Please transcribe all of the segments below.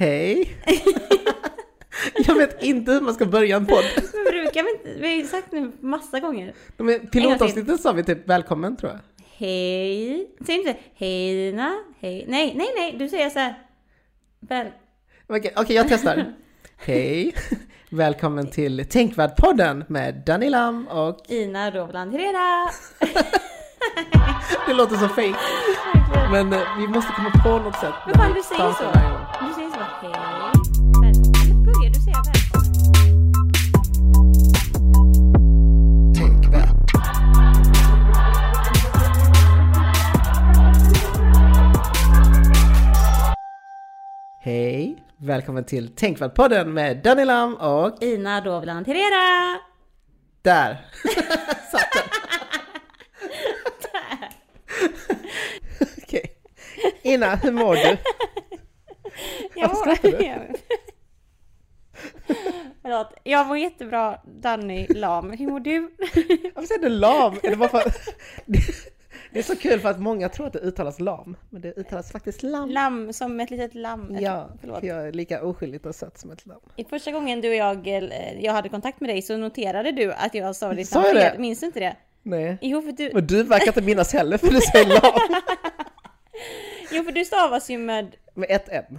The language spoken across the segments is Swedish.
Hej! jag vet inte hur man ska börja en podd. Men brukar vi inte? Vi har ju sagt nu massa gånger. Men pilotavsnittet sa vi typ välkommen tror jag. Hej. Säger inte hej Lina? Hej. Nej, nej, nej. Du säger så här. Väl. Okej, okej, jag testar. Hej! Välkommen till Tänkvärt-podden med Danny Lam och... Ina Rovland Herrera. Det låter så fake. Men eh, vi måste komma på något sätt. Men fan, du säger så. Hej. Välkommen. Börjar du säga välkommen? Hej! Välkommen till Tänkvärt-podden med Danny Lam och... Ina Rovland Herrera. Där! Satt den! Okej. Ina, hur mår du? Varför skrattar du? Förlåt. Jag mår jättebra, Danny Lam. Hur mår du? Varför säger du lam? Är det bara för... Det är så kul för att många tror att det uttalas lam, men det uttalas faktiskt lam. Lamm som ett litet lamm. Ja, Förlåt. för jag är lika oskyldigt och söt som ett lamm. I första gången du och jag, eh, jag hade kontakt med dig så noterade du att jag sa ditt namn jag fel. det? Minns du inte det? Nej. Jo för, du, Men du verkar inte minnas heller för du säger lam jo, för du stavas ju med, med ett M.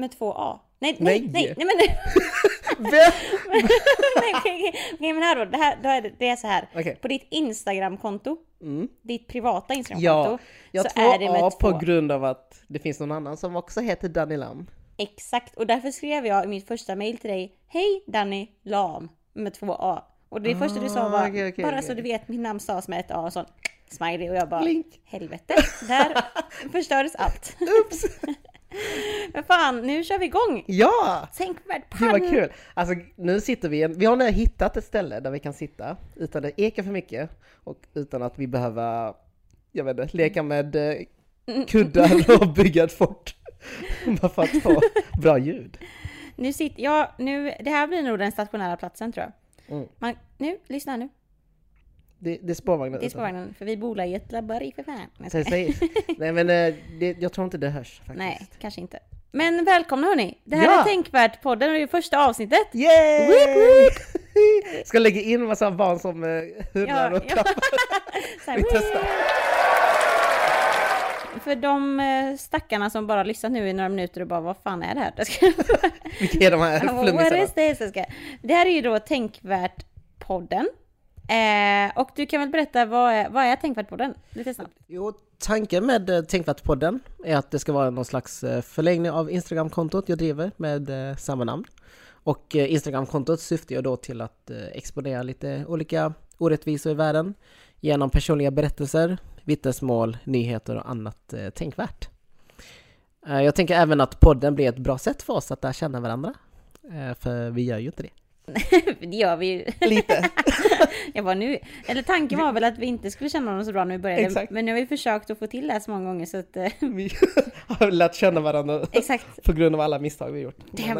med två A. Nej, nej, Nej. nej, nej, men Vem? nej, okej, okej, okej, men här då, det, här, då är det, det är så här. Okej. På ditt Instagramkonto, Mm. ditt privata Instagramkonto, Ja, jag så är det två med A två. på grund av att det finns någon annan som också heter Danny Lam. Exakt, och därför skrev jag i mitt första mail till dig, Hej Danny Lam med två A. Och det första du sa var, Ah, okej, okej, bara okej. så du vet, mitt namn stavas med ett A och sån smiley och jag bara, Blink. helvete, där förstördes allt. Oops! Men fan, nu kör vi igång! Ja! Tänkvärd Det var pann! kul! Alltså nu sitter vi, vi har nu hittat ett ställe där vi kan sitta utan det ekar för mycket och utan att vi behöver, jag vet inte, leka med eh, kuddar och bygga ett fort. Bara för att få bra ljud. Nu sitter jag, nu, det här blir nog den stationära platsen tror jag. Mm. Man, nu, lyssna nu. Det, det är spårvagnen Det är spårvagnen, för vi bor i ett labbari för fan. Nej, Säg. Nej men eh, det, jag tror inte det hörs faktiskt. Nej, kanske inte. Men välkomna hörni! Det här Ja. är Tänkvärt-podden och det är första avsnittet. Yay! Woop, woop! Ska lägga in massa barn som uh, hurrar Ja, och ja. klappar. Här, Vi testar. För de eh, stackarna som bara lyssnat nu i några minuter och bara vad fan är det här? Vilka är de här What flummisarna? is this? Det här är ju då Tänkvärt-podden. Eh, och du kan väl berätta vad är, vad är Tänkvärt-podden? Lite snabbt. Jo, tanken med eh, Tänkvärt-podden är att det ska vara någon slags eh, förlängning av Instagram-kontot jag driver med eh, samma namn. Och Instagram-kontot syftar ju då till att exponera lite olika orättvisor i världen genom personliga berättelser, vittnesmål, nyheter och annat tänkvärt. Jag tänker även att podden blir ett bra sätt för oss att lära känna varandra. För vi gör ju inte det. det gör vi ju. Lite. Jag bara nu, eller tanken var väl att vi inte skulle känna honom så bra när vi började. Exakt. Men nu har vi försökt att få till det här så många gånger så att... eh, vi har lärt känna varandra exakt. på grund av alla misstag vi gjort. Det,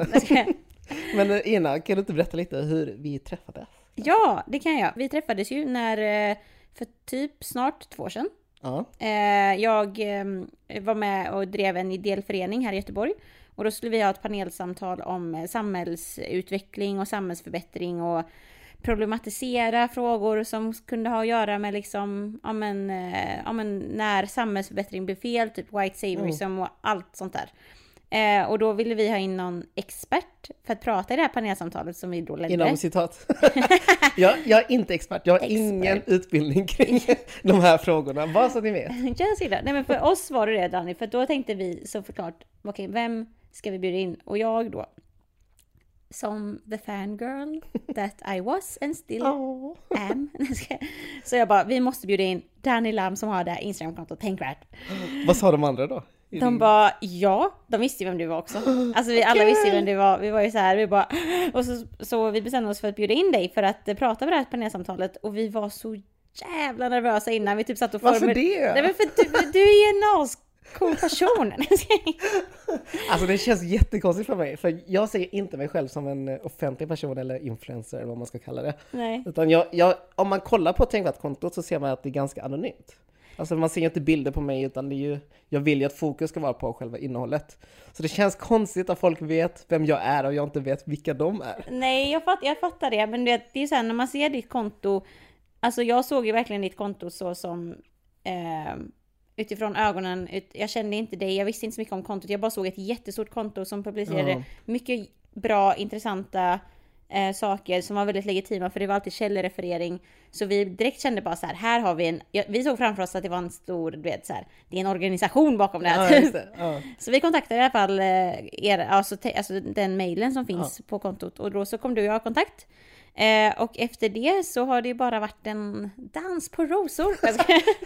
Men, eh, Ina, kan du inte berätta lite hur vi träffades? ja, det kan jag. Vi träffades ju när, eh, för typ snart två år sedan. Eh, Jag eh, var med och drev en ideell förening här i Göteborg. Och då skulle vi ha ett panelsamtal om eh, samhällsutveckling och samhällsförbättring och problematisera frågor som kunde ha att göra med liksom, ja men, eh, ja men när samhällsförbättring blir fel, typ white saviorism och allt sånt där. Eh, och då ville vi ha in någon expert för att prata i det här panelsamtalet som vi då ledde. Inom citat. jag, jag är inte expert, jag har Expert. ingen utbildning kring de här frågorna, bara så att ni vet. Ser det. Nej men för oss var det det Danny, för då tänkte vi så förklart, okej vem ska vi bjuda in? Och jag då, som the fangirl that I was and still Åh. am. så jag bara, vi måste bjuda in Danny Lam som har det här Instagramkontot Tänkvärt. Vad sa de andra då? De din- bara, ja, de visste ju vem du var också. Alltså vi alla visste ju vem du var. Vi var ju så här, vi bara, och så, så vi bestämde oss för att bjuda in dig för att prata med det här panelsamtalet och vi var så jävla nervösa innan. Vi typ satt och Varför formuler- det? Nej men för du, du är ju en ascool person. Alltså det känns jättekonstigt för mig, för jag ser inte mig själv som en offentlig person eller influencer eller vad man ska kalla det. Nej. Utan jag, jag, om man kollar på Tänkvärt-kontot så ser man att det är ganska anonymt. Alltså man ser ju inte bilder på mig utan det är ju, jag vill ju att fokus ska vara på själva innehållet. Så det känns konstigt att folk vet vem jag är och jag inte vet vilka de är. Nej, jag, fatt, jag fattar det, men det, det är så här när man ser ditt konto, alltså jag såg ju verkligen ditt konto så som eh, utifrån ögonen, ut, jag kände inte dig, jag visste inte så mycket om kontot, jag bara såg ett jättestort konto som publicerade Ja. mycket bra, intressanta eh, saker som var väldigt legitima för det var alltid källreferering. Så vi direkt kände bara så här, här har vi en, ja, vi såg framför oss att det var en stor, du vet så här, det är en organisation bakom det här. Ja, just det. Ja. Så vi kontaktade i alla fall eh, er, alltså, alltså den mailen som finns på kontot och då så kom du och jag i kontakt. Eh, och efter det så har det ju bara varit en dans på rosor.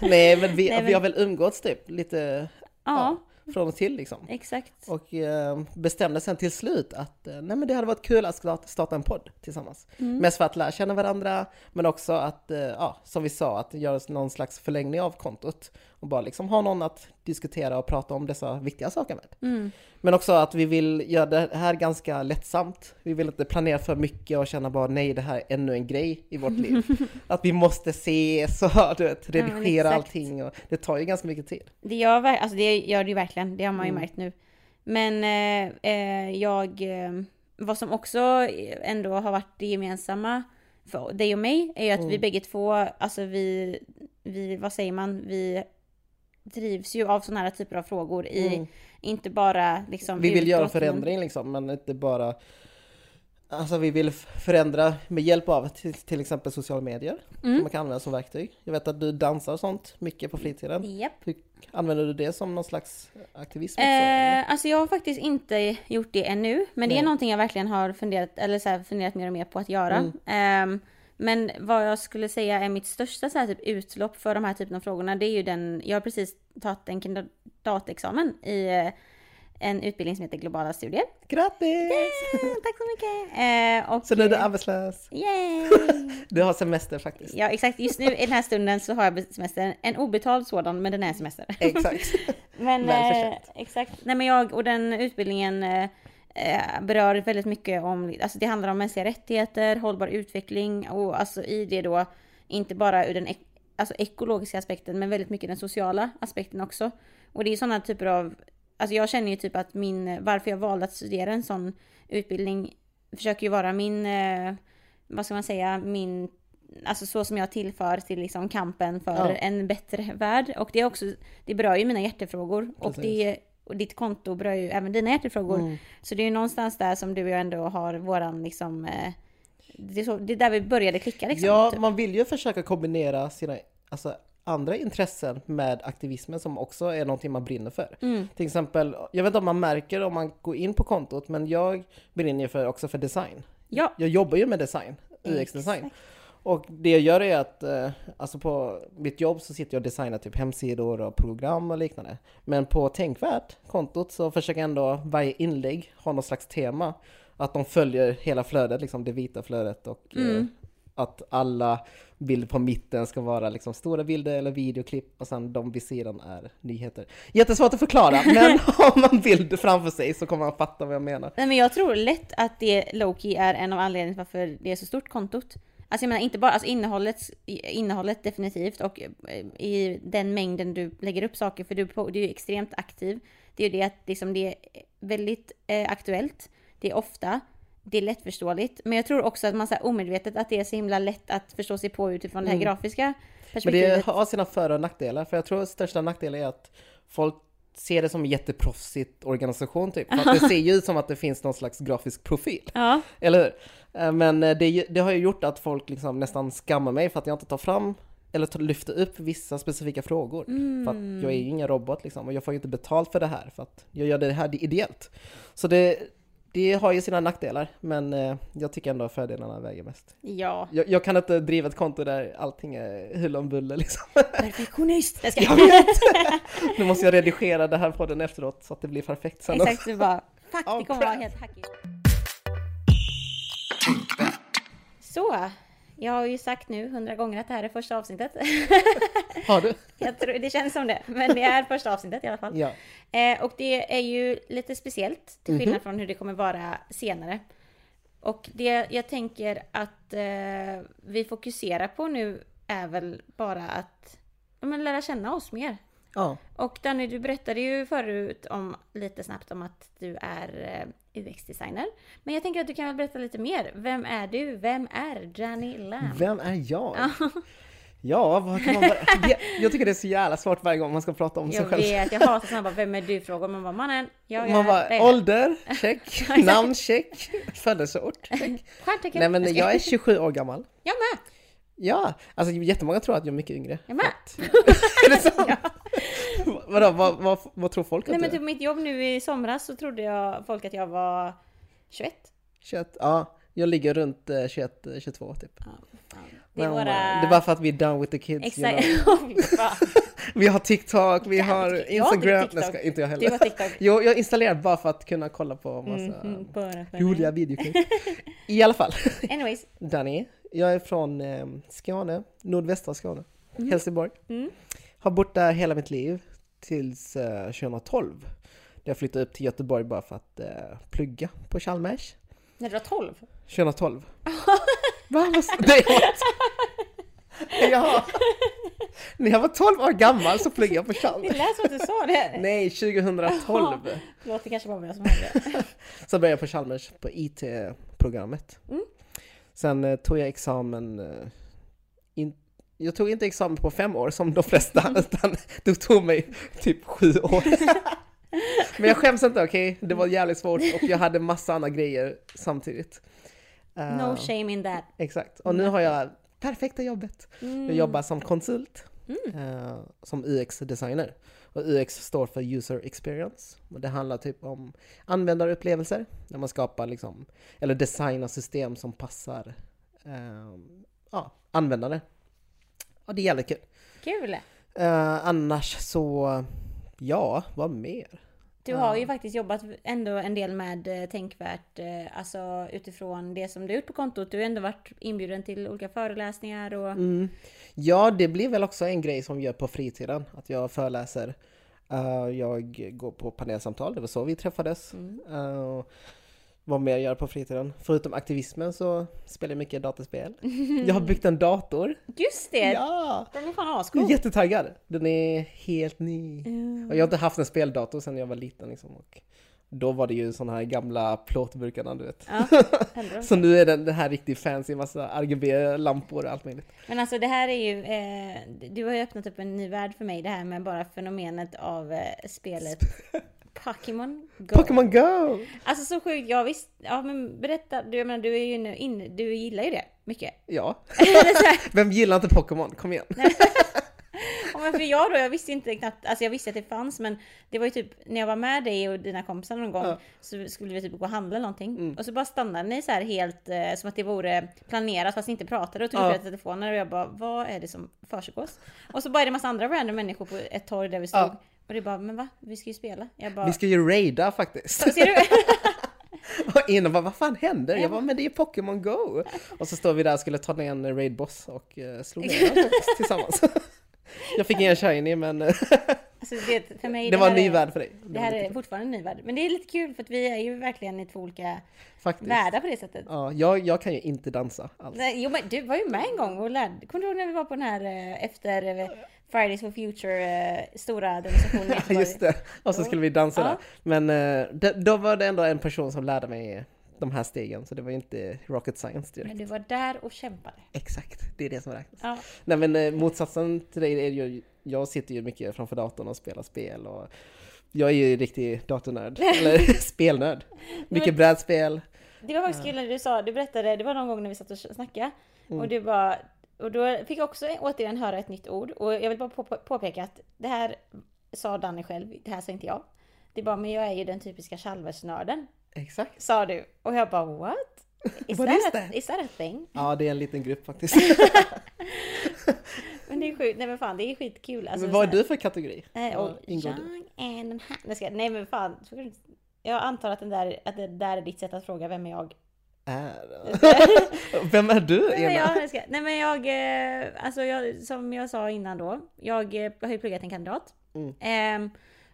Nej men vi, Nej, men- vi har väl umgåtts typ lite ja, från och till liksom. exakt. Och eh, bestämde sen till slut att eh, nej men det hade varit kul att starta- starta en podd tillsammans. Mm. Mest för att lära känna varandra, men också att, eh, ja, som vi sa, att göra någon slags förlängning av kontot. Och bara liksom ha någon att diskutera och prata om dessa viktiga saker med. Mm. Men också att vi vill göra det här ganska lättsamt. Vi vill inte planera för mycket och känna bara nej, det här är ännu en grej i vårt liv. att vi måste se så, du vet, redigera exakt. allting och det tar ju ganska mycket tid. Det gör, alltså det gör det ju verkligen, det har man ju Mm. märkt nu. Men eh, eh, jag, eh, vad som också ändå har varit det gemensamma för dig och mig är ju att vi Mm. bägge två, alltså vi, vi, vad säger man, vi drivs ju av sådana här typer av frågor i, Mm. inte bara liksom Vi vill göra utåt, men- förändring liksom, men inte bara... Alltså vi vill förändra med hjälp av till, till exempel sociala medier, som Mm. man kan använda som verktyg. Jag vet att du dansar och sånt mycket på fritiden. Japp. Hur, använder du det som någon slags aktivism också? Eh, alltså jag har faktiskt inte gjort det ännu, men det är någonting jag verkligen har funderat, eller så här, funderat mer och mer på att göra. Mm. Ehm, men vad jag skulle säga är mitt största så här, typ, utlopp för de här typen av frågorna, det är ju den, jag har precis tagit en kandidatexamen i eh, en utbildning som heter globala studier. Grattis! Eh, tack så mycket! Eh, och, Så nu är du eh, arbetslös. Yay! Du har semester faktiskt. Ja exakt, just nu i den här stunden så har jag semester, en obetald sådan, men den är semester. Exakt. Men eh, exakt. Nej men jag och den utbildningen eh, eh, berör väldigt mycket om, alltså det handlar om mänskliga rättigheter, hållbar utveckling och alltså i det då inte bara ur den ek- alltså ekologiska aspekten men väldigt mycket den sociala aspekten också. Och det är sådana typer av, alltså jag känner ju typ att min, varför jag valde att studera en sån utbildning försöker ju vara min, eh, vad ska man säga, min Alltså så som jag tillför till liksom kampen för Ja. en bättre värld. Och det är också, det berör ju mina hjärtefrågor. Och, Precis. det, och ditt konto berör ju även dina hjärtefrågor. Mm. Så det är ju någonstans där som du och jag ändå har våran liksom... Eh, det, är så, det är där vi började klicka liksom. Ja, typ. man vill ju försöka kombinera sina alltså, andra intressen med aktivismen som också är någonting man brinner för. Mm. Till exempel, jag vet inte om man märker om man går in på kontot, men jag brinner för, också för design. Ja. Jag jobbar ju med design, UX-design. Och det jag gör är att, eh, alltså på mitt jobb så sitter jag och designar typ hemsidor och program och liknande. Men på Tänkvärt, kontot, så försöker jag ändå varje inlägg ha någon slags tema. Att de följer hela flödet, liksom det vita flödet och eh, Mm. Att alla bilder på mitten ska vara liksom stora bilder eller videoklipp och sen de vid sidan är nyheter. Jättesvårt att förklara, men har man bild framför sig så kommer man fatta vad jag menar. Nej men jag tror lätt att det Loki är en av anledningarna varför det är så stort kontot. Alltså jag menar inte bara alltså innehållet, innehållet definitivt och eh, i den mängden du lägger upp saker för du, du är ju extremt aktiv. Det är ju det att liksom det är väldigt eh, aktuellt, det är ofta, det är lättförståeligt. Men jag tror också att man så här omedvetet att det är så himla lätt att förstå sig på utifrån det här Mm. grafiska Men perspektivet. det har sina för och nackdelar, för jag tror att största nackdelen är att folk ser det som en jätteproffsigt organisation typ. För att det ser ju ut som att det finns någon slags grafisk profil. Ja, Eller hur? Eh, Men eh, det, det har ju gjort att folk liksom nästan skammar mig för att jag inte tar fram eller tar, lyfter upp vissa specifika frågor. För att jag är ju ingen robot liksom och jag får ju inte betalt för det här för att jag gör det här ideellt. Så det, det har ju sina nackdelar men eh, jag tycker ändå att fördelarna väger mest. ja. Jag, jag kan inte driva ett konto där allting är huller om buller liksom. Perfektionist! Jag ska... Jag vet! Nu måste jag redigera det här podden efteråt så att det blir perfekt sen. Exakt, du bara fuck det kommer vara helt hackigt. Så, jag har ju sagt nu hundra gånger att det här är första avsnittet. Har du? jag tror, det känns som det, men det är första avsnittet i alla fall. Ja. Eh, och det är ju lite speciellt, till skillnad Mhm. från hur det kommer vara senare. Och det jag tänker att eh, vi fokuserar på nu är väl bara att men, lära känna oss mer. Ja. Och Danny, du berättade ju förut om, lite snabbt om att du är eh, UX-designer. Men jag tänker att du kan väl berätta lite mer. Vem är du? Vem är Danny Lam? Vem är jag? Ja, vad kan man bara... Jag tycker det är så jävla svårt varje gång man ska prata om sig Jag själv. vet, jag hatar sådana bara, vem är du? Frågar man bara, mannen, jag är Man bara, det. ålder, check. Namn, check. Födelseort, check. Nej men jag är 27 år gammal. Jag med! Ja, alltså jättemånga tror att jag är mycket yngre. Jag med! är det sant? Vadå, vad, vad, vad tror folk Nej att men du typ mitt jobb nu i somras så trodde jag folk att jag var 21. 21? Ja, jag ligger runt eh, 21, eh, 22 typ. Ja, fan. Det är Men, våra... eh, det är bara för att vi är done with the kids. you Exakt. know. Fy fan. Vi har TikTok, vi har jag Instagram. TikTok. Nej, ska, inte jag Du heller. har TikTok. Jo, jag installerar bara för att kunna kolla på massa för roliga videoklipp. I alla fall. Anyways. Danny, jag är från eh, Skåne, nordvästra Skåne, Helsingborg. Mm. Har bott där hela mitt liv tills eh, 2012. Där jag flyttade upp till Göteborg bara för att eh, plugga på Chalmers. När du var 12? 2012. Va? Nej, what? Ja. När jag var 12 år gammal så pluggade jag på Det Chalmers. lät som att du sa det. Nej, 2012. Förlåt, det kanske var jag som hörde. Så började jag på Chalmers på IT-programmet. Mm. Sen eh, tog jag examen, eh, jag tog inte examen på fem år som de flesta, utan det tog mig typ sju år. Men jag skäms inte, okej? Det var jävligt svårt och jag hade massa andra grejer samtidigt. Eh, No shame in that. Exakt, och nu har jag perfekta jobbet. Mm. Jag jobbar som konsult, Mm. eh, som UX-designer. Och UX står för User Experience. Och det handlar typ om användarupplevelser, när man skapar liksom, eller designar system som passar eh, ja, användare. Och det är jävligt kul. Kul! Eh, annars så, ja, vad mer? Du har ju faktiskt jobbat ändå en del med eh, Tänkvärt, eh, alltså utifrån det som du gjort på kontot. Du har ändå varit inbjuden till olika föreläsningar och... Mm. Ja, det blir väl också en grej som vi gör på fritiden, att jag föreläser. Eh, jag går på panelsamtal, det var så vi träffades. Mm. Vad mer jag gör på fritiden? Förutom aktivismen så spelar jag mycket dataspel. Jag har byggt en dator. Just det! Ja! Den är fan Jag är ascool! jättetaggad. Den är helt ny. Mm. Och jag har inte haft en speldator sedan jag var liten liksom. Och då var det ju såna här gamla plåtburkarna du vet. Ja, Så nu är den, den här riktigt fancy, massa RGB-lampor och allt möjligt. Men alltså det här är ju, eh, du har ju öppnat upp en ny värld för mig det här med bara fenomenet av eh, spelet Pokémon Go. Pokémon Go! Alltså så sjukt, jag visst, ja men berätta, du, jag menar, du är ju nu inne, du gillar ju det mycket. Ja. Vem gillar inte Pokémon? Kom igen. ja, men för jag då, jag visste inte knappt, alltså jag visste att det fanns men det var ju typ när jag var med dig och dina kompisar någon gång Ja. så skulle vi typ gå och handla någonting Mm. och så bara stannade ni så här helt eh, som att det vore planerat fast ni inte pratade och tog Ja. upp era telefoner och jag bara vad är det som försiggås? Och så bara är det massa andra random människor på ett torg där vi stod Ja. Och det bara men va? Vi ska ju spela. Jag bara Vi ska ju raida faktiskt. ser du? Och innan bara, vad fan händer? Jag bara, men det är ju Pokémon Go! Och så står vi där och skulle ta ner en raid-boss och uh, slå ner den tillsammans. Jag fick ingen shiny men eh, Alltså det, för mig, det var en ny är, värld för dig. Det var här är fortfarande en ny värld. Men det är lite kul för att vi är ju verkligen i två olika faktiskt. världar på det sättet. Ja, jag, jag kan ju inte dansa alls. Nej, Jo men du var ju med en gång och lärde. Kommer du ihåg när vi var på den här eh, efter eh, Fridays for Future eh, stora demonstrationen i Ja, Göteborg? just det. Och så skulle vi dansa Ja. där. Men eh, det, då var det ändå en person som lärde mig de här stegen, så det var ju inte rocket science direkt. Men du var där och kämpade. Exakt, det är det som räknas. Ja. Nej men eh, motsatsen till dig är ju, jag sitter ju mycket framför datorn och spelar spel och jag är ju riktig datornörd, eller spelnörd. Mycket brädspel. Det var faktiskt kul när du sa, du berättade, det var någon gång när vi satt och snackade Mm. och du bara och då fick jag också återigen höra ett nytt ord och jag vill bara på, på, påpeka att det här sa Danny själv, det här sa inte jag. Det är bara, men jag är ju den typiska Chalmers-nörden, Exakt. sa du. Och jag bara what? Is, What that, is a, that? is that a thing? Ja, det är en liten grupp faktiskt. Men det är sjukt, nej men fan det är skitkul. Alltså, men vad är du för kategori? Eh, och ingår du? young and a ha- Nej, Nej men fan. du- Jag antar att, den där, att det där är ditt sätt att fråga vem är jag? Är... Vem är du, Nej, men Ena? jag, jag ska, nej men jag, eh, alltså jag, som jag sa innan då. Jag eh, har ju pluggat en kandidat. Mm. Ehm,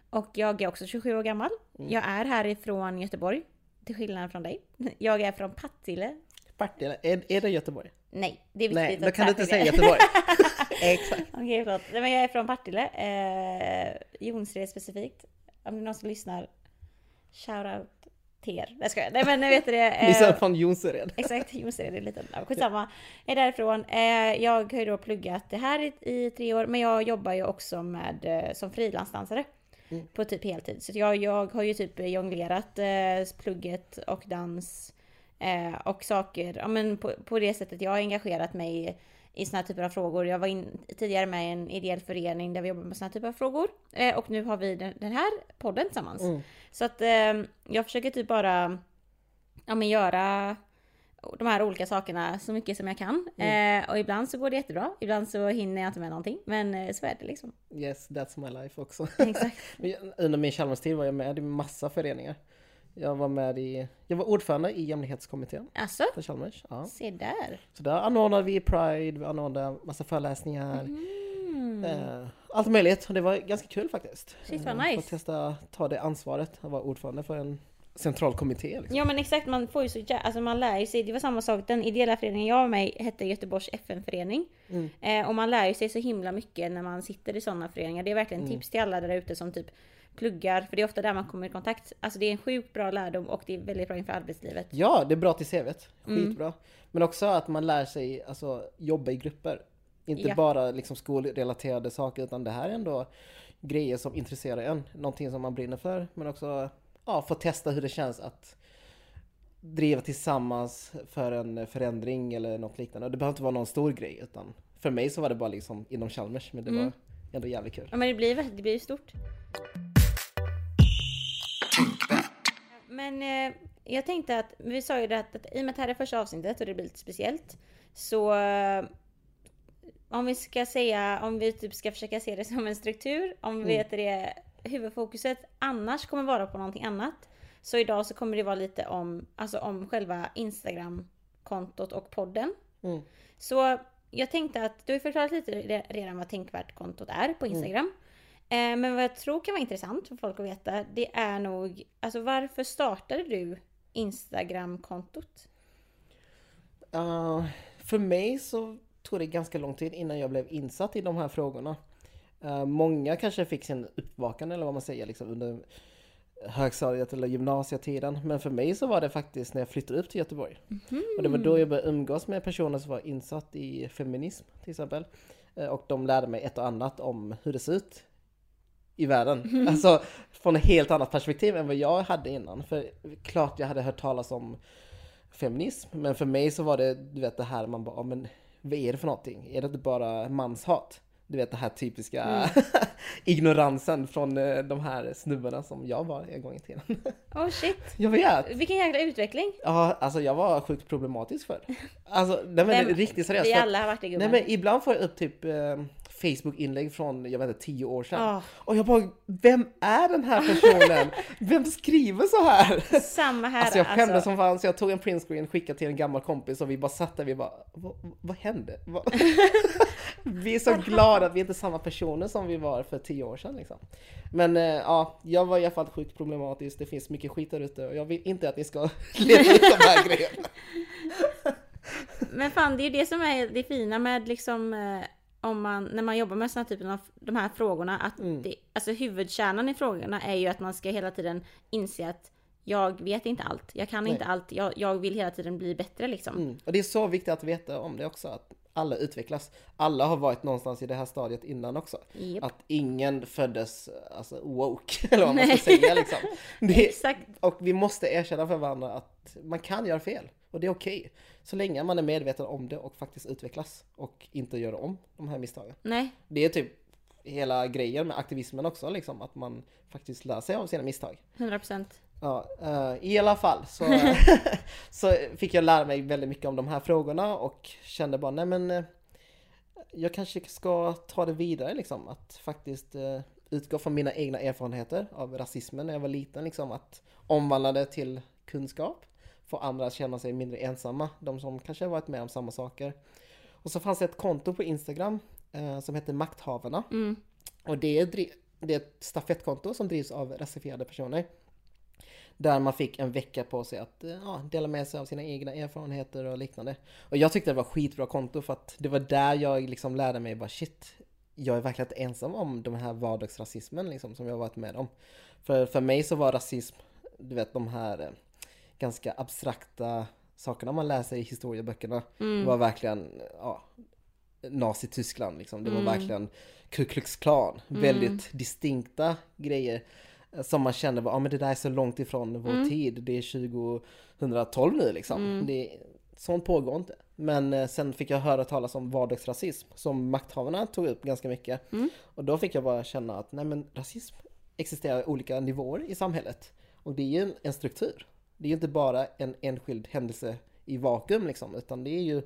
och jag är också 27 år gammal. Mm. Jag är härifrån Göteborg. Till skillnad från dig. Jag är från Partille. Partille, är, är det Göteborg? Nej, det är viktigt Nej, då att kan du inte säga. Göteborg. Exakt. Okej, förlåt. Nej, men jag är från Partille. Eh, Jonsered specifikt. Om det är någon som lyssnar. Shoutout till er. Jag. Nej men vet du det. Eh, från Jonsered. exakt, Jonsered är lite... Ja, skitsamma. Jag är därifrån. Eh, jag har ju då pluggat det här i, i tre år. Men jag jobbar ju också med eh, som frilansdansare. Mm. På typ heltid. Så jag, jag har ju typ jonglerat eh, plugget och dans. Eh, och saker, ja men på, på det sättet jag har engagerat mig i, såna här typer av frågor. Jag var in, tidigare med i en ideell förening där vi jobbar med såna här typer av frågor. Eh, och nu har vi den, den här podden tillsammans. Mm. Så att eh, jag försöker typ bara ja, men göra de här olika sakerna så mycket som jag kan. Mm. Eh, och ibland så går det jättebra, ibland så hinner jag inte med någonting. Men eh, så är det liksom. Yes, that's my life också. Exakt. Under min Chalmers-tid var jag med i massa föreningar. Jag var med i, jag var ordförande i jämlikhetskommittén Alltså, på Chalmers. Ja. se där. Så där anordnade vi Pride, vi anordnade massa föreläsningar. Mm. Eh, allt möjligt och det var ganska kul faktiskt. Shit, vad Eh, nice. Få testa ta det ansvaret att vara ordförande för en central kommitté. Liksom. Ja men exakt, man får ju så alltså man lär ju sig, det var samma sak, den ideella föreningen jag var med i hette Göteborgs FN-förening. Mm. Eh, och man lär ju sig så himla mycket när man sitter i sådana föreningar. Det är verkligen Mm. tips till alla där ute som typ pluggar, för det är ofta där man kommer i kontakt. Alltså det är en sjukt bra lärdom och det är väldigt bra inför arbetslivet. Ja, det är bra till CVt. Mm. Skitbra. Men också att man lär sig alltså, jobba i grupper. Inte Ja. bara liksom, skolrelaterade saker utan det här är ändå grejer som intresserar en. Någonting som man brinner för. Men också ja, få testa hur det känns att driva tillsammans för en förändring eller något liknande. Det behöver inte vara någon stor grej utan för mig så var det bara liksom inom Chalmers men det Mm. var ändå jävligt kul. Ja men det blir, det blir stort. Men eh, jag tänkte att, vi sa ju det att, att i och med att det här är första avsnittet och det blir lite speciellt. Så eh, om vi ska säga, om vi typ ska försöka se det som en struktur. Om vi vet det, huvudfokuset annars kommer vara på någonting annat. Så idag så kommer det vara lite om, alltså om själva Instagram-kontot och podden. Mm. Så jag tänkte att du har förklarat lite re- redan vad Tänkvärt-kontot är på Instagram. Eh, men vad jag tror kan vara intressant för folk att veta, det är nog, alltså varför startade du Instagram-kontot? Uh, för mig så tog det ganska lång tid innan jag blev insatt i de här frågorna. Uh, många kanske fick sin uppvaknande eller vad man säger liksom under högstadiet eller gymnasietiden. Men för mig så var det faktiskt när jag flyttade upp till Göteborg. Och det var då jag började umgås med personer som var insatt i feminism till exempel. Uh, och de lärde mig ett och annat om hur det ser ut i världen. Alltså från ett helt annat perspektiv än vad jag hade innan. För klart jag hade hört talas om feminism. Men för mig så var det, du vet det här man bara, men vad är det för någonting? Är det inte bara manshat? Du vet det här typiska ignoransen från eh, de här snubbarna som jag var en gång i tiden. Oh shit! jag vet! Vilken jäkla utveckling! Ja, alltså jag var sjukt problematisk för. Alltså, nej men Vem- riktigt seriöst. Vi alla har varit Nej gubben. men ibland får jag upp typ eh, Facebook-inlägg från, jag vet inte, tio år sedan. Ah. Och jag bara, vem är den här personen? vem skriver så här? Samma här Alltså jag skämdes alltså. som fan så jag tog en printscreen, skickade till en gammal kompis och vi bara satt där vi bara Vad, vad hände? Vi är så glada att vi inte är samma personer som vi var för tio år sedan liksom. Men eh, ja, jag var i alla fall sjukt problematisk. Det finns mycket skit där ute och jag vill inte att ni ska leta ut de här grejerna. Men fan, det är ju det som är det fina med liksom eh, om man, när man jobbar med såna typen av de här frågorna, att Mm. det, alltså huvudkärnan i frågorna är ju att man ska hela tiden inse att jag vet inte allt, jag kan Nej. inte allt, jag, jag vill hela tiden bli bättre liksom. Mm. Och det är så viktigt att veta om det också, att alla utvecklas. Alla har varit någonstans i det här stadiet innan också. Japp. Att ingen föddes alltså, woke, eller vad man ska säga liksom. Det, Exakt. och vi måste erkänna för varandra att man kan göra fel. Och det är okej. Så länge man är medveten om det och faktiskt utvecklas och inte gör om de här misstagen. Nej, Det är typ hela grejen med aktivismen också, liksom, att man faktiskt lär sig av sina misstag. 100%. Ja, eh, i alla fall så, så fick jag lära mig väldigt mycket om de här frågorna och kände bara nej men eh, jag kanske ska ta det vidare liksom att faktiskt eh, utgå från mina egna erfarenheter av rasismen när jag var liten liksom att omvandla det till kunskap få andra att känna sig mindre ensamma, de som kanske har varit med om samma saker. Och så fanns det ett konto på Instagram eh, som heter Makthavarna Mm. och det är, det är ett stafettkonto som drivs av rasifierade personer. Där man fick en vecka på sig att eh, ja, dela med sig av sina egna erfarenheter och liknande. Och jag tyckte det var skitbra konto för att det var där jag liksom lärde mig bara shit, jag är verkligen inte ensam om den här vardagsrasismen liksom som jag varit med om. För, för mig så var rasism, du vet de här eh, ganska abstrakta sakerna man läser i historieböckerna. Mm. var verkligen, ja, Nazityskland liksom. Det var Mm. verkligen Ku Klux Klan. Väldigt distinkta grejer. eh, Som man kände var, ja men det där är så långt ifrån vår Mm. tid. Det är 2012 nu liksom. Det, sånt pågår inte. Men eh, sen fick jag höra talas om vardagsrasism som makthavarna tog upp ganska mycket. Mm. Och då fick jag bara känna att nej men rasism existerar i olika nivåer i samhället. Och det är ju en, en struktur. Det är ju inte bara en enskild händelse i vakuum liksom, utan det är ju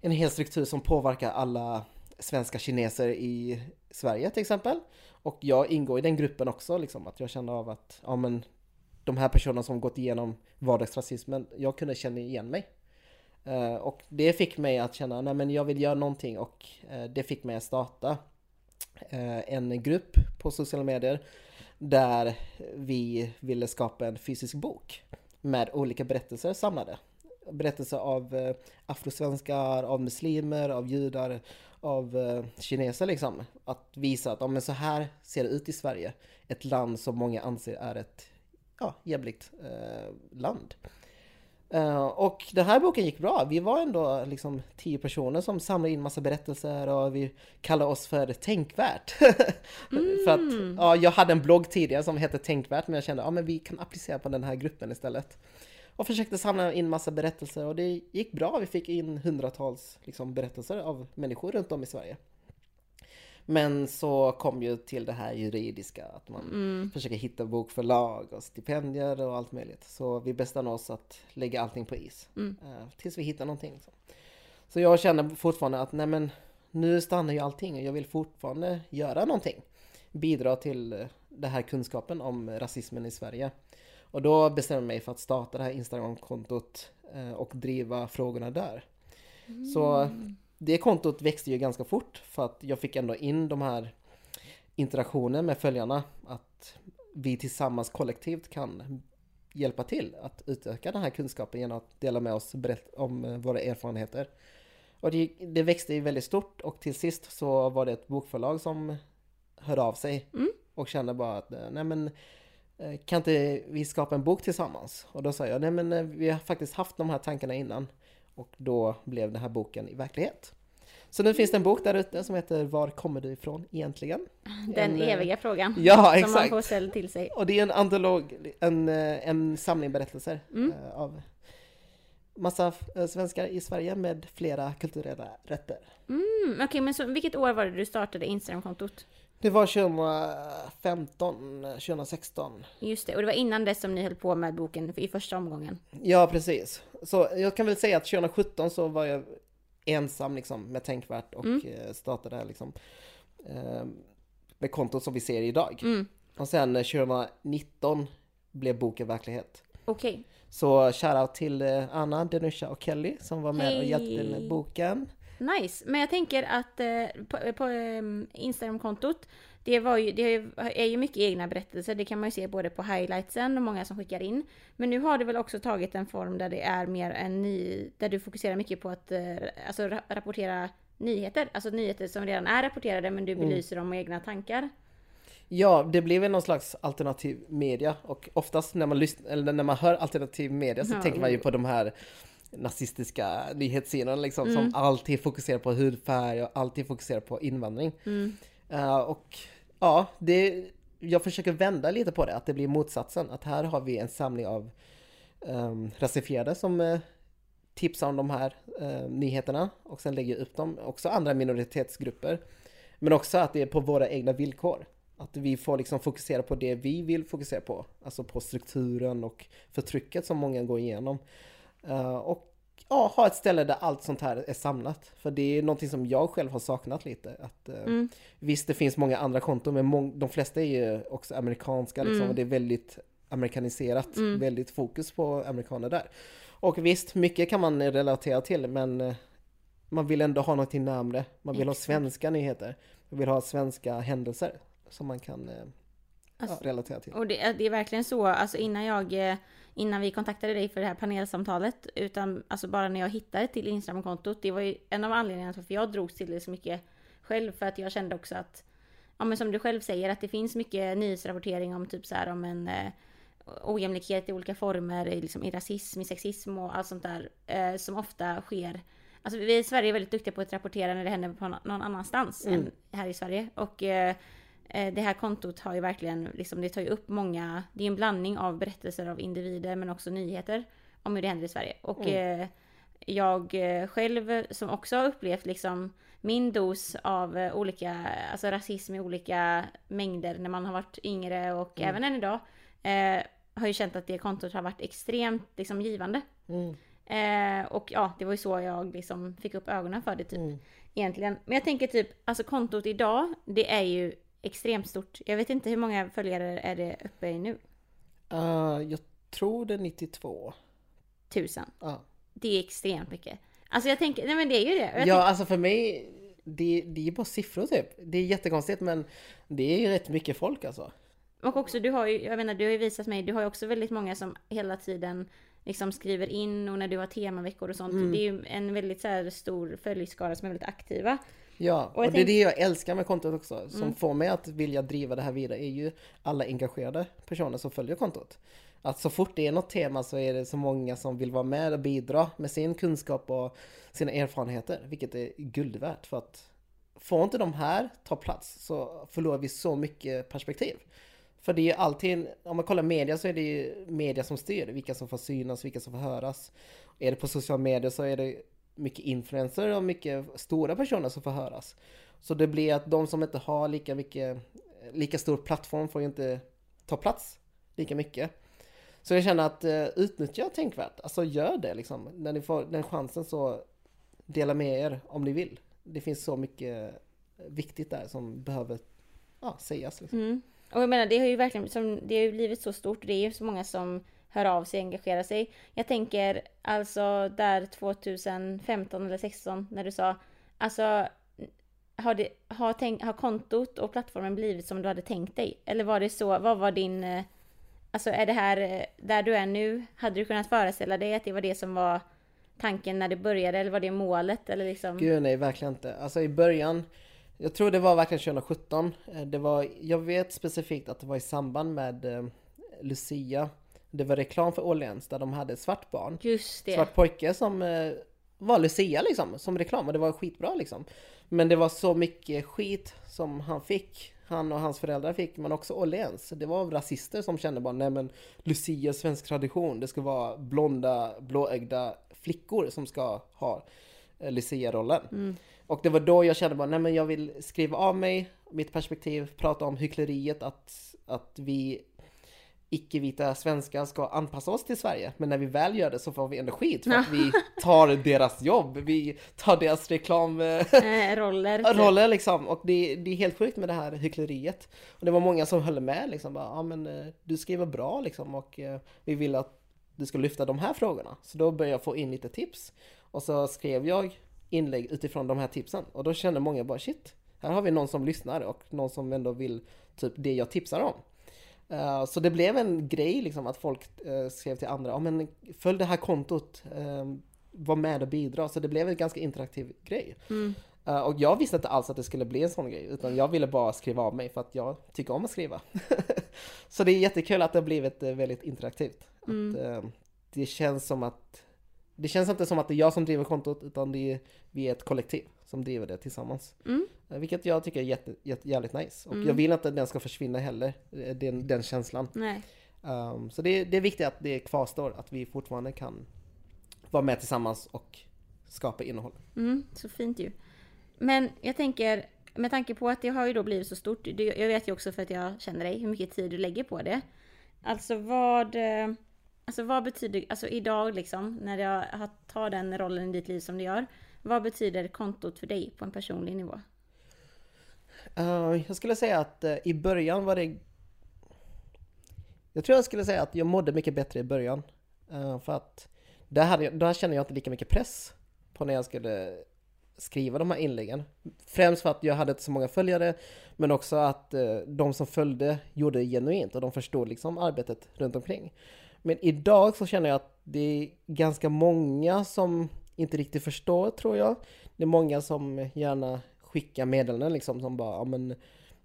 en hel struktur som påverkar alla svenska kineser i Sverige till exempel. Och jag ingår i den gruppen också, liksom, att jag känner av att ja, men, de här personerna som gått igenom vardagsrasismen, jag kunde känna igen mig. Uh, och det fick mig att känna, nej men jag vill göra någonting och uh, det fick mig att starta uh, en grupp på sociala medier där vi ville skapa en fysisk bok med olika berättelser samlade. Berättelser av eh, afrosvenskar, av muslimer, av judar, av eh, kineser liksom. Att visa att ja, men så här ser det ut i Sverige. Ett land som många anser är ett ja, jämlikt eh, land. Eh, och den här boken gick bra. Vi var ändå liksom tio personer som samlade in massa berättelser och vi kallade oss för Tänkvärt. för att ja, jag hade en blogg tidigare som hette Tänkvärt men jag kände att ja, men vi kan applicera på den här gruppen istället. Och försökte samla in massa berättelser och det gick bra. Vi fick in hundratals liksom, berättelser av människor runt om i Sverige. Men så kom ju till det här juridiska, att man försöker hitta bokförlag och stipendier och allt möjligt. Så vi bestämde oss att lägga allting på is. eh, tills vi hittar någonting. Liksom. Så jag känner fortfarande att nej men, nu stannar ju allting och jag vill fortfarande göra någonting. Bidra till eh, den här kunskapen om rasismen i Sverige. Och då bestämde jag mig för att starta det här Instagram-kontot eh, och driva frågorna där. Så det kontot växte ju ganska fort för att jag fick ändå in de här interaktioner med följarna. Att vi tillsammans kollektivt kan hjälpa till att utöka den här kunskapen genom att dela med oss berätt om våra erfarenheter. Och det, det växte ju väldigt stort och till sist så var det ett bokförlag som hörde av sig och kände bara att eh, nej men eh, kan inte vi skapa en bok tillsammans? Och då sa jag nej men eh, vi har faktiskt haft de här tankarna innan och då blev den här boken i verklighet. Så nu finns det en bok där ute som heter Var kommer du ifrån egentligen? Den En, eh, eviga frågan. Ja, Som man exakt. får ställa till sig. Och det är en antolog, en, eh, en samling berättelser Mm. eh, av massa svenskar i Sverige med flera kulturella rätter. Mm, Okej, men så vilket år var det du startade Instagram-kontot? Det var 2015, eh, 2016. Just det, och det var innan dess som ni höll på med boken i första omgången. Ja, precis. Så jag kan väl säga att 2017 så var jag ensam liksom med Tänkvärt och eh, startade liksom eh, med kontot som vi ser idag. Mm. Och sen eh, 2019 blev boken verklighet. Okej. Så shoutout till eh, Anna, Denusha och Kelly som var med och Hej. hjälpte med boken. Nice, men jag tänker att eh, på, på eh, Instagram-kontot, det, var ju, det är ju- mycket egna berättelser, det kan man ju se både på highlightsen och många som skickar in. Men nu har det väl också tagit en form där det är mer en ny, där du fokuserar mycket på att eh, alltså, ra- rapportera nyheter, alltså nyheter som redan är rapporterade men du belyser dem med egna tankar. Ja, det blev väl någon slags alternativ media och oftast när man, lyssnar, eller när man hör alternativ media så Ja. tänker man ju på de här nazistiska nyhetssidorna liksom Mm. som alltid fokuserar på hudfärg och alltid fokuserar på invandring. Mm. Eh, och ja, det, jag försöker vända lite på det, att det blir motsatsen. Att här har vi en samling av um, rasifierade som eh, tipsar om de här eh, nyheterna och sen lägger upp dem. Också andra minoritetsgrupper. Men också att det är på våra egna villkor. Att vi får liksom fokusera på det vi vill fokusera på. Alltså på strukturen och förtrycket som många går igenom. Eh, och ja, ha ett ställe där allt sånt här är samlat. För det är någonting som jag själv har saknat lite. Att, eh, Mm. Visst, det finns många andra konton, men de flesta är ju också amerikanska liksom, Mm. och det är väldigt amerikaniserat, Mm. väldigt fokus på amerikaner där. Och visst, mycket kan man relatera till, men eh, man vill ändå ha någonting närmre. Man vill ha svenska nyheter. Man vill ha svenska händelser som man kan... eh, ja, relatera till. Och det, det är verkligen så, alltså innan jag, innan vi kontaktade dig för det här panelsamtalet, utan alltså bara när jag hittade till Instagram-kontot, det var ju en av anledningarna till varför jag drogs till det så mycket själv, för att jag kände också att, ja men som du själv säger, att det finns mycket nyhetsrapportering om typ så här om en eh, ojämlikhet i olika former, i, liksom, i rasism, i sexism och allt sånt där, eh, som ofta sker Alltså vi i Sverige är väldigt duktiga på att rapportera när det händer på någon annanstans mm. än här i Sverige. Och eh, det här kontot har ju verkligen, liksom, det tar ju upp många, det är en blandning av berättelser av individer men också nyheter om hur det händer i Sverige. Och mm. eh, jag eh, själv som också har upplevt liksom min dos av eh, olika, alltså rasism i olika mängder när man har varit yngre och mm. även än idag. Eh, har ju känt att det kontot har varit extremt liksom givande. Mm. Eh, och ja, det var ju så jag liksom fick upp ögonen för det typ. Mm. Egentligen. Men jag tänker typ, alltså kontot idag, det är ju extremt stort. Jag vet inte hur många följare är det uppe i nu? Uh, jag tror det är 92. Tusen? Ja. Det är extremt mycket. Alltså jag tänker, nej men det är ju det. Jag ja, alltså för mig, det, det är bara siffror typ. Det är jättekonstigt men det är ju rätt mycket folk alltså. Och också du har ju, jag menar du har ju visat mig, du har ju också väldigt många som hela tiden liksom skriver in och när du har temaveckor och sånt. Mm. Det är ju en väldigt så här, stor följskara som är väldigt aktiva. Ja, och, och det är det jag älskar med kontot också. Som mm. får mig att vilja driva det här vidare är ju alla engagerade personer som följer kontot. Att så fort det är något tema så är det så många som vill vara med och bidra med sin kunskap och sina erfarenheter. Vilket är guld värt för att får inte de här ta plats så förlorar vi så mycket perspektiv. För det är ju alltid, om man kollar media så är det ju media som styr vilka som får synas, vilka som får höras. Är det på sociala medier så är det mycket influencer och mycket stora personer som får höras. Så det blir att de som inte har lika mycket, lika stor plattform får ju inte ta plats lika mycket. Så jag känner att eh, utnyttja tänkvärt, alltså gör det liksom. När ni får den chansen så dela med er om ni vill. Det finns så mycket eh, viktigt där som behöver ja, sägas. Liksom. Mm. Och jag menar, det har ju verkligen som, det har ju blivit så stort. Det är ju så många som hör av sig och engagerar sig. Jag tänker alltså där 2015 eller 16 när du sa, alltså har, det, har, tänk, har kontot och plattformen blivit som du hade tänkt dig? Eller var det så, vad var din, eh, alltså är det här eh, där du är nu, hade du kunnat föreställa dig att det var det som var tanken när det började eller var det målet eller liksom? Gud nej, verkligen inte. Alltså i början jag tror det var verkligen 2017. Eh, det var, jag vet specifikt att det var i samband med eh, Lucia. Det var reklam för Åhléns där de hade ett svart barn. Just det. Svart pojke som eh, var Lucia liksom, som reklam och det var skitbra liksom. Men det var så mycket skit som han fick, han och hans föräldrar fick, men också Åhléns. Det var rasister som kände bara, nej men Lucia, svensk tradition, det ska vara blonda, blåögda flickor som ska ha Lucia-rollen. Mm. Och det var då jag kände bara, nej men jag vill skriva av mig mitt perspektiv, prata om hyckleriet att, att vi icke-vita svenskar ska anpassa oss till Sverige. Men när vi väl gör det så får vi ändå skit för att vi tar deras jobb. Vi tar deras reklamroller. Eh, roller liksom. Och det, det, är helt sjukt med det här hyckleriet. Och det var många som höll med liksom. Ja men eh, du skriver bra liksom och eh, vi vill att du ska lyfta de här frågorna. Så då började jag få in lite tips. Och så skrev jag inlägg utifrån de här tipsen. Och då kände många bara shit, här har vi någon som lyssnar och någon som ändå vill typ det jag tipsar om. Uh, så det blev en grej liksom att folk uh, skrev till andra, ja men följ det här kontot, uh, var med och bidra. Så det blev en ganska interaktiv grej. Mm. och jag visste inte alls att det skulle bli en sån grej, utan jag ville bara skriva av mig för att jag tycker om att skriva. så det är jättekul att det har blivit väldigt interaktivt. Mm. Att, det känns som att det känns inte som att det är jag som driver kontot utan det är, vi är ett kollektiv som driver det tillsammans. Mm. Eh, vilket jag tycker är jätte, jätte, jävligt nice. Och mm. jag vill inte att den ska försvinna heller, eh, den, den känslan. Um, så det, det är viktigt att det kvarstår, att vi fortfarande kan vara med tillsammans och skapa innehåll. Mm, så fint ju. Men jag tänker, med tanke på att det har ju då blivit så stort, jag vet ju också för att jag känner dig, hur mycket tid du lägger på det. Alltså vad eh, Alltså vad betyder, alltså idag liksom, när jag tar den rollen i ditt liv som du gör. Vad betyder kontot för dig på en personlig nivå? Uh, jag skulle säga att uh, i början var det... Jag tror jag skulle säga att jag mådde mycket bättre i början. Uh, för att där, hade jag, där kände jag inte lika mycket press på när jag skulle skriva de här inläggen. Främst för att jag hade inte så många följare, men också att de som följde gjorde det genuint och de förstod liksom arbetet runt omkring. Men idag så känner jag att det är ganska många som inte riktigt förstår tror jag. Det är många som gärna skickar meddelanden liksom som bara, ja men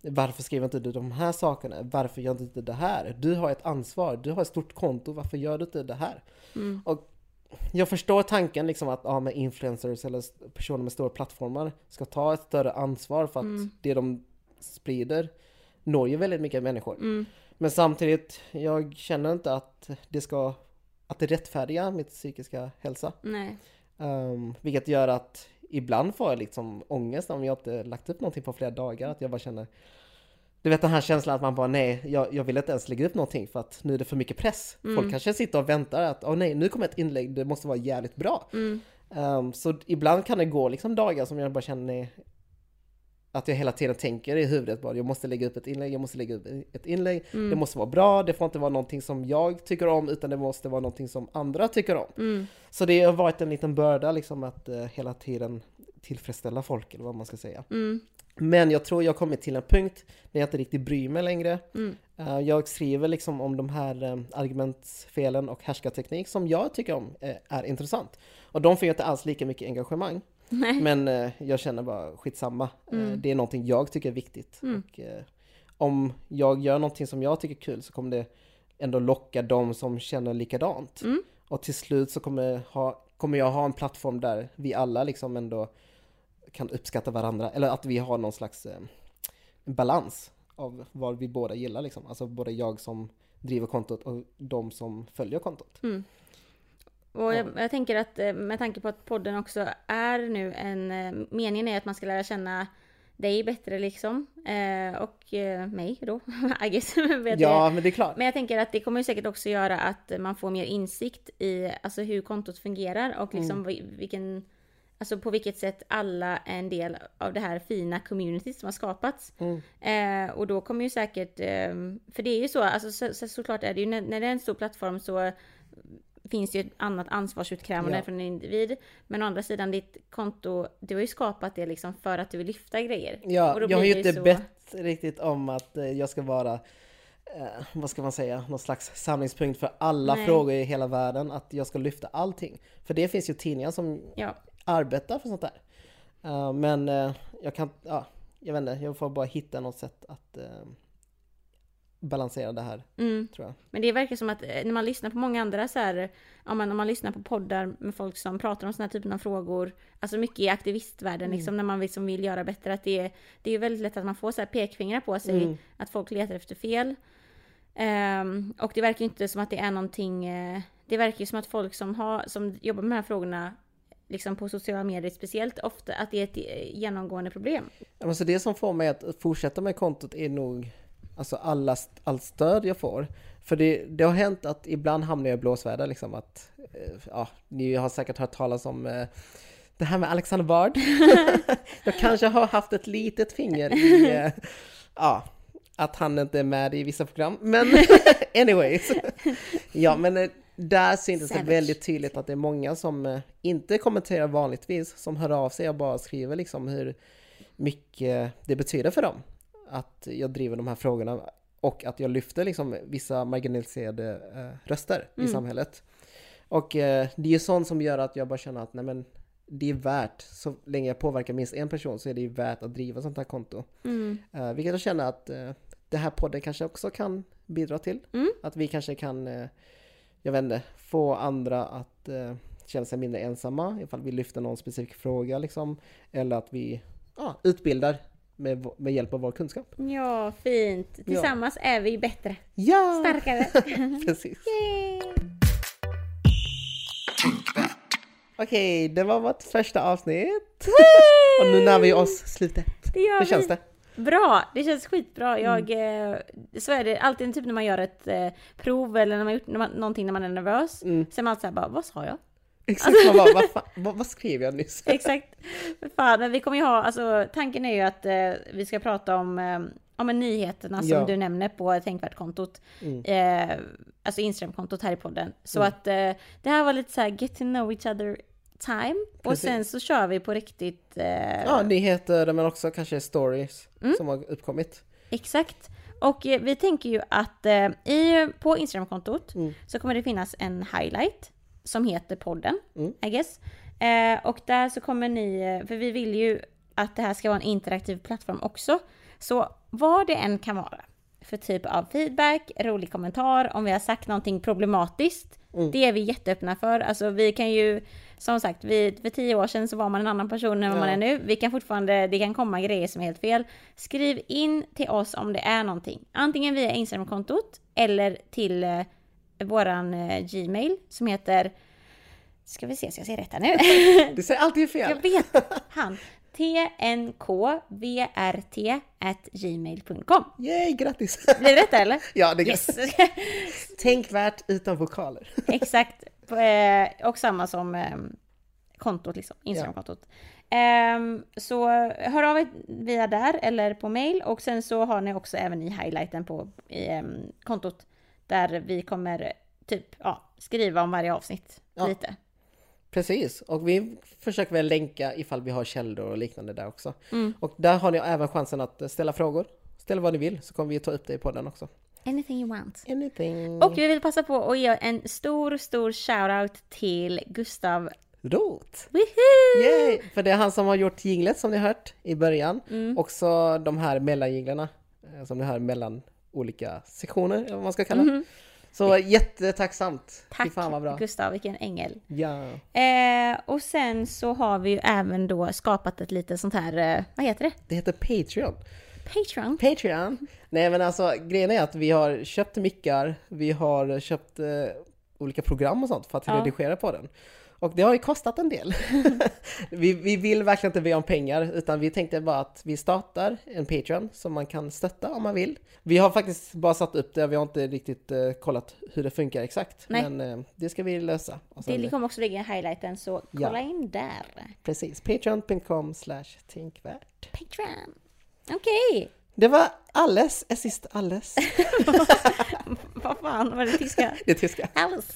varför skriver inte du de här sakerna? Varför gör du inte det här? Du har ett ansvar, du har ett stort konto, varför gör du inte det här? Mm. Och jag förstår tanken liksom att ja, med influencers eller personer med stora plattformar ska ta ett större ansvar för att Mm. det de sprider når ju väldigt mycket människor. Mm. Men samtidigt, jag känner inte att det ska att det rättfärdigar mitt psykiska hälsa. Nej. Um, vilket gör att ibland får jag liksom ångest om jag inte lagt upp någonting på flera dagar. Att jag bara känner Du vet den här känslan att man bara nej, jag, jag vill inte ens lägga upp någonting för att nu är det för mycket press. Mm. Folk kanske sitter och väntar att åh nej, nu kommer ett inlägg, det måste vara jävligt bra. Mm. Um, så ibland kan det gå liksom dagar som jag bara känner nej, att jag hela tiden tänker i huvudet bara jag måste lägga upp ett inlägg, jag måste lägga upp ett inlägg. Mm. Det måste vara bra, det får inte vara någonting som jag tycker om utan det måste vara någonting som andra tycker om. Mm. Så det har varit en liten börda liksom att eh, hela tiden tillfredsställa folk eller vad man ska säga. Mm. Men jag tror jag har kommit till en punkt där jag inte riktigt bryr mig längre. Eh, jag skriver liksom om de här eh, argumentsfelen och härskarteknik som jag tycker om eh, är intressant. Och de får ju inte alls lika mycket engagemang. Nej. Men eh, jag känner bara skitsamma. Eh, Mm. det är någonting jag tycker är viktigt. Mm. Och, eh, om jag gör någonting som jag tycker är kul så kommer det ändå locka de som känner likadant. Mm. Och till slut så kommer, ha, kommer jag ha en plattform där vi alla liksom ändå kan uppskatta varandra. Eller att vi har någon slags eh, balans av vad vi båda gillar liksom. Alltså både jag som driver kontot och de som följer kontot. Mm. Och jag, jag tänker att eh, med tanke på att podden också är nu en... eh, Meningen är att man ska lära känna dig bättre liksom. Eh, och eh, mig då, I guess. Ja, men det är klart. Men jag tänker att det kommer ju säkert också göra att man får mer insikt i alltså, hur kontot fungerar och liksom vi- vilken... Alltså på vilket sätt alla är en del av det här fina communityt som har skapats. Mm. Eh, och då kommer ju säkert, för det är ju så, alltså så, så, såklart är det ju när, när det är en stor plattform så finns ju ett annat ansvarsutkrävande Ja. från en individ. Men å andra sidan, ditt konto, du har ju skapat det liksom för att du vill lyfta grejer. Ja, jag har ju inte så- bett riktigt om att eh, jag ska vara, eh, vad ska man säga, någon slags samlingspunkt för alla Nej. frågor i hela världen. Att jag ska lyfta allting. För det finns ju tidningar som Ja, arbetar för sånt där. Eh, men eh, jag kan, ja, jag vet inte, jag får bara hitta något sätt att balansera det här, mm. tror jag. Men det verkar som att eh, när man lyssnar på många andra så här, ja, men om man lyssnar på poddar med folk som pratar om såna här typen av frågor, alltså mycket i aktivistvärlden liksom, när man liksom vill göra bättre, att det är, det är väldigt lätt att man får så här pekfingrar på sig, Mm. att folk letar efter fel. Ehm, och det verkar inte som att det är någonting, eh, det verkar ju som att folk som, har, som jobbar med de här frågorna, liksom på sociala medier speciellt, ofta att det är ett eh, genomgående problem. Ja, men så det som får mig att fortsätta med kontot är nog alltså alla, allt stöd jag får. För det, det har hänt att ibland hamnar jag i blåsväder liksom att, eh, ja, ni har säkert hört talas om eh, det här med Alexander Bard. jag kanske har haft ett litet finger i, eh, ja, att han inte är med i vissa program. Men anyways. ja, men där syntes det väldigt tydligt att det är många som inte kommenterar vanligtvis, som hör av sig och bara skriver liksom hur mycket det betyder för dem att jag driver de här frågorna och att jag lyfter liksom vissa marginaliserade eh, röster i Mm. samhället. Och eh, det är ju sånt som gör att jag bara känner att nej men det är värt, så länge jag påverkar minst en person så är det ju värt att driva sånt här konto. Mm. Eh, vilket jag känner att eh, det här podden kanske också kan bidra till. Mm. Att vi kanske kan, eh, jag vet inte, få andra att eh, känna sig mindre ensamma ifall vi lyfter någon specifik fråga liksom. Eller att vi ja, utbildar med, med hjälp av vår kunskap. Ja, fint. Tillsammans är vi bättre, Ja! starkare. Precis. Yay! Okej, det var vårt första avsnitt. Och nu närmar vi oss slutet. Det gör Hur känns vi. det? Bra, det känns skitbra. Jag, Mm. eh, så är det alltid typ när man gör ett eh, prov eller när man gjort när man, någonting när man är nervös. Mm. Så är man alltid såhär bara, vad sa jag? Exakt, man bara, vad, fan, vad, vad skrev jag nyss? Exakt. Fan, men vi kommer ju ha, alltså tanken är ju att eh, vi ska prata om, eh, om nyheterna som Ja. du nämner på Tänkvärt-kontot. Mm. Eh, alltså Instagram-kontot här i podden. Så Mm. att eh, det här var lite så här get to know each other time. Och Precis. sen så kör vi på riktigt. Eh, Ja, nyheter men också kanske stories Mm. som har uppkommit. Exakt. Och eh, vi tänker ju att eh, i, på Instagramkontot Mm. så kommer det finnas en highlight som heter podden, Mm. I guess. Eh, och där så kommer ni, eh, för vi vill ju att det här ska vara en interaktiv plattform också. Så vad det än kan vara för typ av feedback, rolig kommentar, om vi har sagt någonting problematiskt. Mm. Det är vi jätteöppna för. Alltså vi kan ju, som sagt, vi, för tio år sedan så var man en annan person än vad man Ja. är nu. Vi kan fortfarande, det kan komma grejer som är helt fel. Skriv in till oss om det är någonting. Antingen via Instagramkontot eller till eh, våran eh, Gmail som heter, ska vi se så jag säger rätt här nu. Du säger alltid fel. jag vet, han. tnkvrt.gmail.com. Yay, grattis! Blir det rätt eller? ja, det är Yes! Tänkvärt utan vokaler. Exakt. Eh, Och samma som eh, kontot liksom, Instagramkontot. Ehm, så hör av er via där eller på mail och sen så har ni också även i highlighten på i, ehm, kontot där vi kommer typ ja, skriva om varje avsnitt Ja. lite. Precis, och vi försöker väl länka ifall vi har källor och liknande där också. Mm. Och där har ni även chansen att ställa frågor. Ställ vad ni vill så kommer vi ta upp det i podden också. Anything you want. Anything. Och vi vill passa på att ge en stor, stor shoutout till Gustav Rot! Woohoo! Yay! För det är han som har gjort jinglet som ni hört i början. Mm. Också de här mellanjinglarna eh, som ni hör mellan olika sektioner, eller vad man ska kalla det. Så jättetacksamt! Tack fan vad bra! Gustav, vilken ängel. Ja. Eh, och sen så har vi ju även då skapat ett litet sånt här, eh, vad heter det? Det heter Patreon. Patreon. Patreon! Nej men alltså grejen är att vi har köpt mickar, vi har köpt eh, olika program och sånt för att Ja. redigera på den. Och det har ju kostat en del. vi, vi vill verkligen inte be om pengar utan vi tänkte bara att vi startar en Patreon som man kan stötta om man vill. Vi har faktiskt bara satt upp det, vi har inte riktigt eh, kollat hur det funkar exakt. Nej. Men eh, det ska vi lösa. Det kommer också ligga i highlighten så kolla Ja. in där. Precis, patreon.com slash tänkvärt. Patreon. Okej. Det var alles, är sist alles. Vad fan var det tyska? Det är tyska. Alice.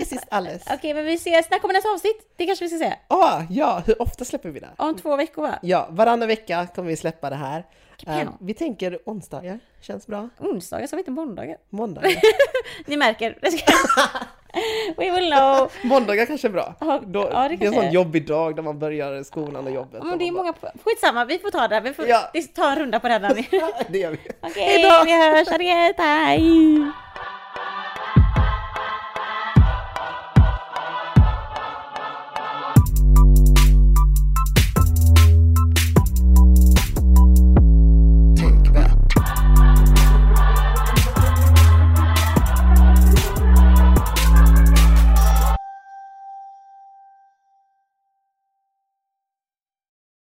Är sist alles. Okej, men vi ses. När kommer nästa avsnitt? Det kanske vi ska säga. Ah, ja, hur ofta släpper vi det? Om två veckor va? Ja, varannan vecka kommer vi släppa det här. Eh, vi tänker onsdagar, känns bra. Onsdagar, sa vi inte måndagar? Måndagar. Ni märker. We will know. Måndagar kanske är bra. Ja, Då, ja, det det, är en sån är. jobbig dag när man börjar skolan och jobbet. Men det är många... Skitsamma, vi får ta det. Vi får Ja. vi tar en runda på det här. Okej, bara, det gör vi. vi hörs. Ha det gött. Hej!